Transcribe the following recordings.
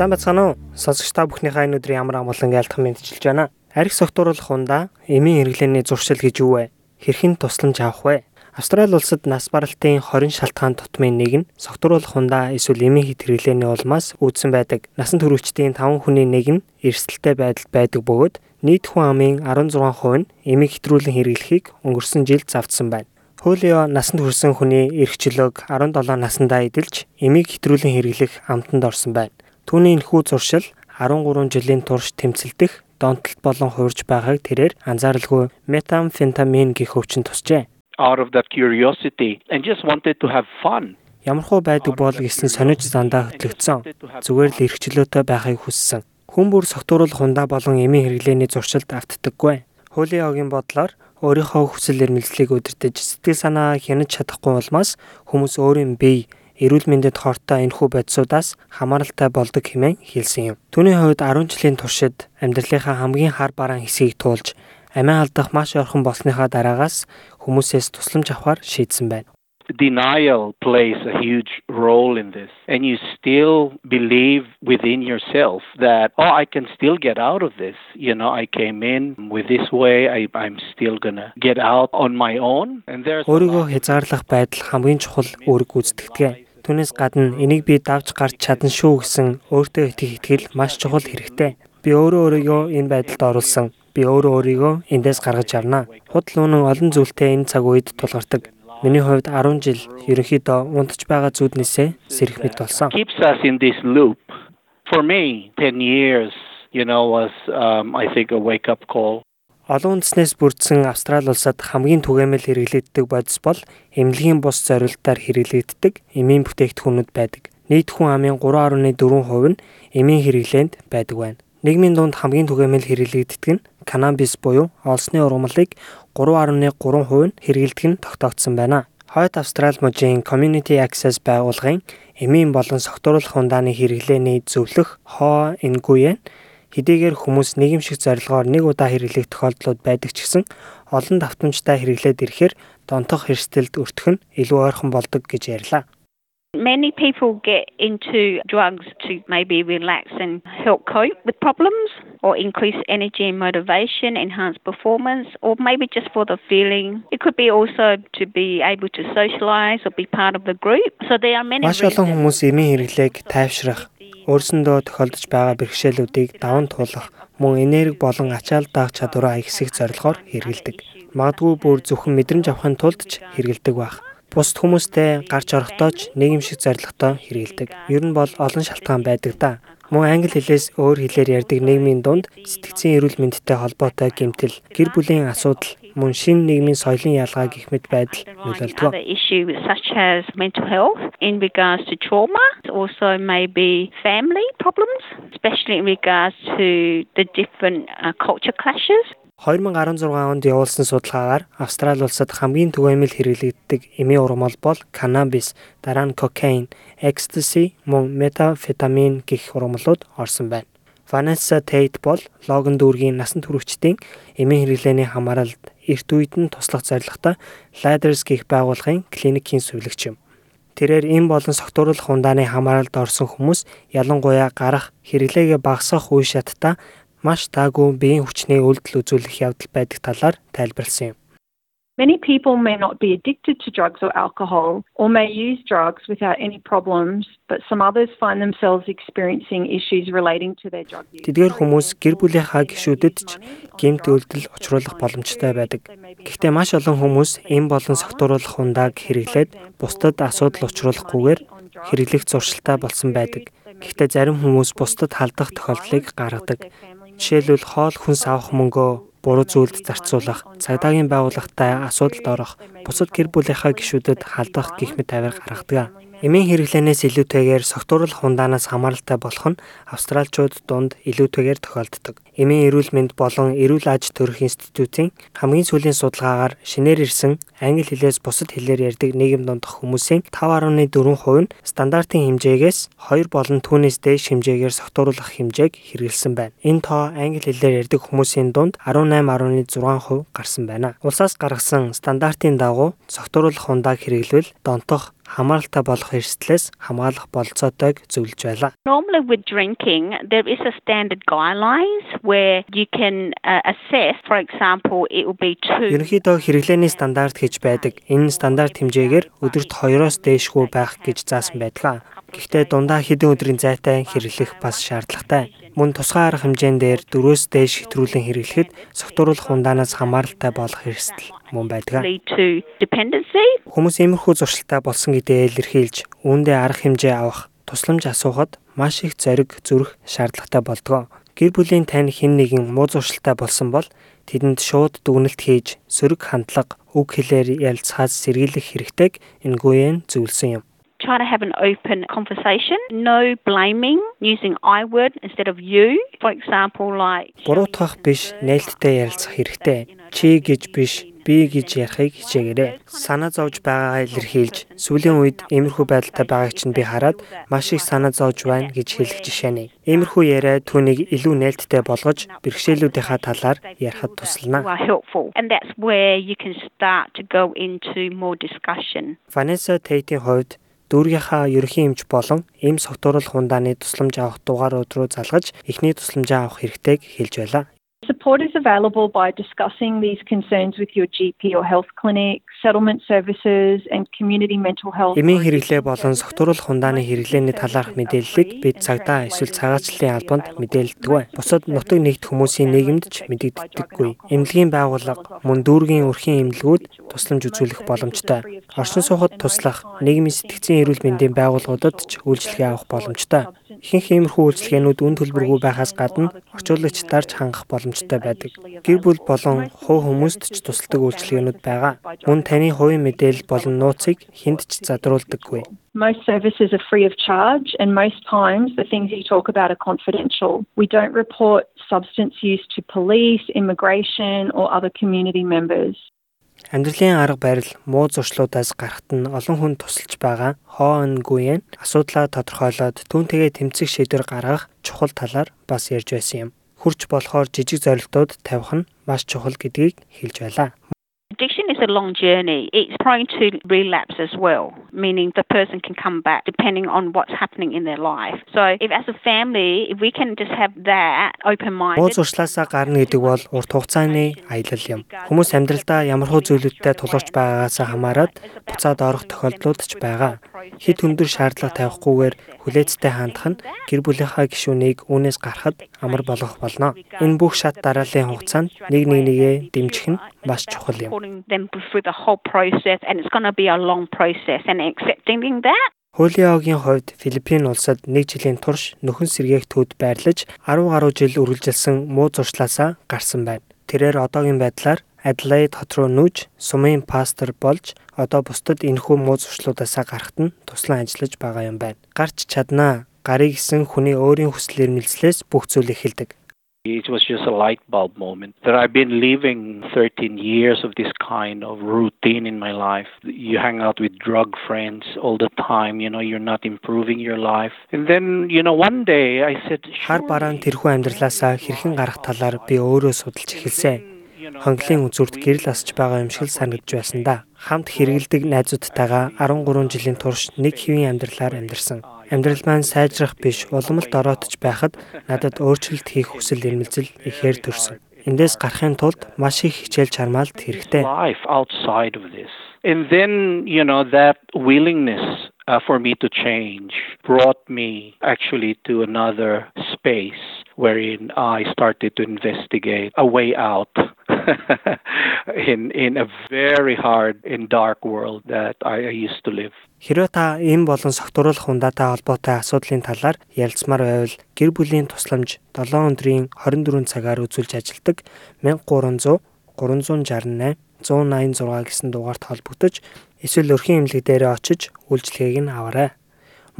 Сайн бацгаана уу? Сонсогч та бүхнийхээ энэ өдрийн ямар амгалан айлтгах мэдчилж байна. Арх согтууруулах хундаа эмийн хэрэглээний зуршил гэж юу вэ? Хэрхэн тусламж авах вэ? Австрали улсад нас баралтын 20 шалтгаан тутмын нэг нь согтууруулах хундаа эсвэл эмийн хит хэрэглээний улмаас үүдсэн байдаг. Насан туршидтын 5 хүний нэг нь эрсдэлтэй байдалд байдаг бөгөөд нийт хүн амын 16% нь эмийг хэтрүүлэн хэрэглэхийг өнгөрсөн жилд завдсан байна. Хуулио насанд хүрсэн хүний эрх чөлөөг 17 наснда эдэлж эмийг хэтрүүлэн хэрэглэх амтанд орсон байна. Түүний энэхүү зуршил 13 жилийн турш тэмцэлдэх донтолт болон хуурж байгааг тэрээр анзааралгүй метамфентамин гэх өвчин тусжээ. Out of that curiosity and just wanted to have fun. Ямархуу байдаг бол гэсэн сониж зандаа хөтлөгдсөн. Зүгээр л эрхчлөөтэй байхыг хүссэн. Хүн бүр согтууруулах хундаа болон эмийн хэрэглээний зуршилд автдаггүй. Хуулийн огийн бодлоор өөрийнхөө хүсэл эрмэлзлийг удирдах сэтгэл санаа хянаж чадахгүй улмаас хүмүүс өөрийн бие эрүүл мэндэд хортой энэхүү бодисуудаас хамааралтай болдог хэмээн хэлсэн юм. Түүний хувьд 10 жилийн туршид амьдралынхаа хамгийн хар бараан хэсгийг туулж амиа алдах маш ойрхон болсныхаа дараагаас хүмүүсээс тусламж авахар шийдсэн байна denial plays a huge role in this. And you still believe within yourself that, oh, I can still get out of this. You know, I came in with this way, I, I'm still to get out on my own. And there's өөрийгөө хязгаарлах байдал хамгийн чухал үүрэг гүйцэтгэдэг. Түүнээс гадна энийг би давж гарч чадна шүү гэсэн өөртөө итгэх итгэл маш чухал хэрэгтэй. Би өөрөө өөрийгөө энэ байдалд оруулсан. Би өөрөө өөрийгөө эндээс гаргаж авна. Худал үнэн олон зүйлтэй энэ цаг үед тулгардаг. Миний хувьд 10 жил ерөнхийдөө унтж байгаа зүуднээсээ сэрэх мэт болсон. Keeps us in this loop. For me 10 years you know was um I think a wake up call. Олон үндэснээс бүрдсэн Австрали улсад хамгийн түгээмэл хэрэглэгддэг бодис бол эмнэлгийн бус зорилтоор хэрэглэгддэг эмийн бүтээгдэхүүнүүд байдаг. Нийт хүн амын 3.4% нь эмийн хэрэглээнд байдаг байна. Нийгмийн дунд хамгийн түгээмэл хэрэглэгддэг нь канабис буюу олсны ургамлыг 3.3% нь хэрэгэлдэг нь тогтоогдсон байна. Хойд Австрали мужийн Community Access байгууллагын эмийн болон согтууруулах ундааны хэрэглээний зөвлөх Хоо Ингуен хэдийгээр хүмүүс нийгэмшиг зорилгоор нэг удаа хэрэглэх тохиолдлууд байдаг ч гэсэн олон давтамжтай хэрэглээд ирэхээр донтох эрсдэлд өртөх нь илүү ойрхон болдог гэж ярьлаа. Many people get into drugs to maybe relax and help cope with problems or increase energy and motivation, enhance performance, or maybe just for the feeling. It could be also to be able to socialize or be part of the group. So there are many Маш олон хүмүүс эмийн хэрэглээг тайвшрах, өөрсөндөө тохиолдож байгаа бэрхшээлүүдийг даван туулах, мөн энерги болон ачаал даах чадвараа ихсэх зорилгоор хэрэгэлдэг. Магадгүй бүр зөвхөн мэдрэмж авахын тулд ч хэрэгэлдэг байх бусд хүмүүстэй гарч орохдоо ч нийгэмшиг зорилготой хэрэгэлдэг. Ер нь бол олон шалтгаан байдаг да. Мөн англи хэлээс өөр хэлээр ярьдаг нийгмийн дунд сэтгцийн эрүүл мэндтэй холбоотой гэмтэл, гэр бүлийн асуудал, мөн шин нийгмийн соёлын ялгаа гэх мэт байдал нөлөөлдөг. such as mental health in regards to trauma, also maybe family problems, especially in regards to the different uh, culture clashes. 2016 онд явуулсан судалгаагаар Австрали улсад хамгийн түгээмэл хэрэглэгддэг эмийн ургамал бол канабис, дараа нь кокаин, экстаси, мөн метафетамин гэх ургамлууд орсон байна. Vanessa Tate бол Логан дүүргийн насан туршидтын эмийн хэрэглээний хамааралд эрт үед нь туслах зорилготой Ladders гэх байгууллагын клиникийн сувилагч юм. Тэрээр эм болон согтууруулах ундааны хамааралд орсон хүмүүс ялангуяа гарах хэрэглээгээ багасгах үе шатта маш таагүй биеийн хүчний үйлдэл үзүүлэх явдал байдаг талаар тайлбарлсан юм. Many people may not be addicted to drugs or alcohol or may use drugs without any problems, but some others find themselves experiencing issues relating to their drug use. Тэдгээр хүмүүс гэр бүлийнхаа гишүүдэд ч гэмт үйлдэл учруулах боломжтой байдаг. Гэхдээ маш олон хүмүүс эм болон согтууруулах ундааг хэрэглээд бусдад асуудал учруулахгүйгээр хэрэглэх зуршилтай болсон байдаг. Гэхдээ зарим хүмүүс бусдад халдах тохиолдлыг гаргадаг. Жишээлбэл хоол хүнс авах мөнгөө буруу зүйлд зарцуулах, цагдаагийн байгууллагатай асуудалд орох, бусад гэр бүлийнхаа гишүүдэд халдах гих мэт авир гаргадаг. Эмийн хэрэглэнээс илүүтэйгээр согтууруулах хундаанаас хамааралтай болох нь австралчууд дунд илүүтэйгээр тохиолддог. Эмийн эрүүл мэнд болон эрүүл аж төрөх институтын хамгийн сүүлийн судалгаагаар шинээр ирсэн англи хэлээс бусад хэлээр ярьдаг нийгэм дундх хүмүүсийн 5.4% нь стандартын хэмжээгээс 2 болон түүнээс дээш хэмжээгээр согтууруулах хэмжээг хэрэгэлсэн байна. Энэ тоо англи хэлээр ярьдаг хүмүүсийн дунд 18.6% гарсан байна. Улсаас гаргасан стандартын дагуу согтууруулах хундааг хэрэглэвэл донтох хамааралтай болох эрсдлээс хамгаалах болцоотойг зөвлөж байлаа. Normally with drinking, there is a standard guidelines where you can uh, assess, for example, it will be 2. Ерөнхийдөө хэрэглээний стандарт гэж байдаг. Энэ стандарт хэмжээгээр өдөрт 2-оос дээшгүй байх гэж заасан байдаг. Гэхдээ дундаа хэдэн өдрийн зайтай хэрэглэх бас шаардлагатай. Мөн тусгай арга хэмжээндээр 4-өөс дээш хэтрүүлэн хэрэглэхэд согтууруулах ундаанаас хамааралтай болох эрсдэл мөн байдаг. Хүмүүс иймэрхүү зуршилтай болсон гэдээ илэрхийлж, үүндээ арга хэмжээ авах, тусламж асуухад маш их зориг зүрх шаардлагатай болдог. Гэр бүлийн тань хэн нэгэн муу зуршилтай болсон бол тэдэнд шууд дүгнэлт хийж, сөрөг хандлага, үг хэлээр ялцахаас сэргийлэх хэрэгтэйг энэ гуйэн зөвлөсөн юм try to have an open conversation. No blaming, using I word instead of you. For example, like Буруутгах биш, нээлттэй ярилцах хэрэгтэй. Чи гэж биш, би гэж ярихыг хичээгээрэй. Санаа зовж байгаагаа илэрхийлж, сүүлийн үед иймэрхүү байдалтай байгааг чинь би хараад маш их санаа зовж байна гэж хэлэх жишээ нь. Иймэрхүү яриа түүнийг илүү нээлттэй болгож, бэрхшээлүүдийнхаа талаар ярихад туслана. And that's where you can start to go into more discussion. Vanessa Tate-ийн хувьд дүүргийнхаа ерөнхий эмч болон эм согтууруулах хундааны тусламж авах дугаарууд руу залгаж эхний тусламжаа авах хэрэгтэйг хэлж байлаа. Support is available by discussing these concerns with your GP or health clinic, settlement services and community mental health. Эмийн хэрэглээ болон согтууруулах хундааны хэрэглээний талаарх мэдээллийг бид цагдаа эсвэл цагаачлалын албанд мэдээлдэг. Бусад нутаг нэгд хүмүүсийн нийгэмд ч мэдэгддэггүй. Эмнэлгийн байгууллага мөн дүүргийн өрхийн эмнэлгүүд тусламж үзүүлэх боломжтой. Оршин суугад туслах, нийгмийн сэтгцийн эрүүл мэндийн байгууллагуудад ч үйлчилгээ авах боломжтой. Ихэнх иймэрхүү үйлчилгээнүүд үн төлбөргүй байхаас гадна орчуулагчдаарч хангах боломжтой байдаг. Гэр бүл болон хувь хүмүүст ч тусалдаг үйлчилгээнүүд байгаа. Мөн таны хувийн мэдээлэл болон нууцыг хүнд ч задруулдаггүй. Most services are free of charge, and most times the things you talk about are confidential. We don't report substance use to police, immigration, or other community members. Амьдралын арга барил муу зуршлуудаас гарахт нь олон хүн тусалж байгаа хоонгүй асуудлаа тодорхойлоод түүнтэйгээ тэмцэх шийдвэр гаргах чухал талаар бас ярьж байсан юм. Хурч болохоор жижиг зорилтууд тавих нь маш чухал гэдгийг хэлж байлаа. Addiction is a long journey. It's prone to relapse as well, meaning the person can come back depending on what's happening in their life. So if as a family, if we can just have that open mind. Муу зуршлаасаа гарна гэдэг бол урт хугацааны аялал юм. Хүмүүс амьдралдаа ямархуу зүйлүүдтэй тулгарч байгаагаас хамаарат буцаад орох тохиолдлууд ч байгаа. Хэд өндөр шаардлага тавихгүйгээр хүлээцтэй хандах нь гэр бүлийнхаа гишүүнийг үүнээс гарахад амар болгох болно. Энэ бүх шат дарааллын хугацаанд нэг нэг нэгээ дэмжих нь маш чухал юм. Хуулийн огийн хувьд Филиппин улсад нэг жилийн турш нөхөн сэргээгтүүд байрлаж 10 гаруй жил үргэлжилсэн муу зуршлаасаа гарсан байна. Тэрээр одоогийн байдлаар Adelaide хот руу нүүж сумын пастор болж одоо бусдад энэхүү муу зуршлуудаас гарахт нь туслан ажиллаж байгаа юм байна. Гарч чаднаа. Гарыг гисэн хүний өөрийн хүсэл эрмэлзлээс бүх зүйл эхэлдэг. It was just a light bulb moment that I've been living 13 years of this kind of routine in my life. You hang out with drug friends all the time, you know, you're not improving your life. And then, you know, one day I said, хар бараан тэрхүү амьдралаасаа хэрхэн гарах талаар би өөрөө судалж эхэлсэн. Хонглын үзүүрт гэрэл асч байгаа юм шиг санагдж байсан да. Хамт хэрэгэлдэг найзуудтайгаа 13 жилийн турш нэг хэвийн амьдралаар амьдарсан амьдрал маань сайжрах биш уламжлалт ороодч байхад надад өөрчлөлт хийх хүсэл эрмэлзэл ихээр төрсөн. Эндээс гарахын тулд маш их хичээл чармаалт хэрэгтэй. And then, you know, that willingness uh, for me to change brought me actually to another space wherein I started to investigate a way out in in a very hard and dark world that I used to live. Хэрвээ та эм болон согтууруулах хундаатай холбоотой асуудлын талаар ярилцмаар байвал гэр бүлийн тусламж 7 өдрийн 24 цагаар үзүүлж ажилладаг 1300 368 186 гэсэн дугаард холбогдож эсвэл өрхийн эмнэлэг дээрээ очиж үйлчилгээг нь аваарай.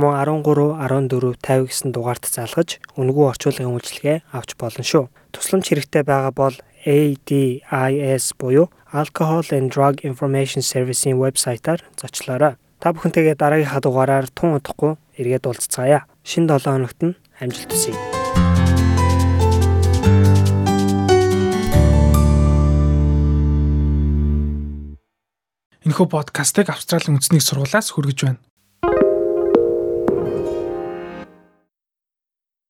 Мөн 13 14 50 гэсэн дугаард залгаж үнэгүй орчуулгын үйлчилгээ авч болно шүү. Тусламж хэрэгтэй байгаа бол ADIS буюу Alcohol and Drug Information Service-ийн вебсайтаар зочлоорой. Та бүхэнтэйгээ дараагийнхаа дугаараар тун удахгүй эргээд уулзцаая. Шинэ 7 хоногт нь амжилт хүсье. Энэхүү подкастыг Австралийн үндэсний сургуулиас хүргэж байна.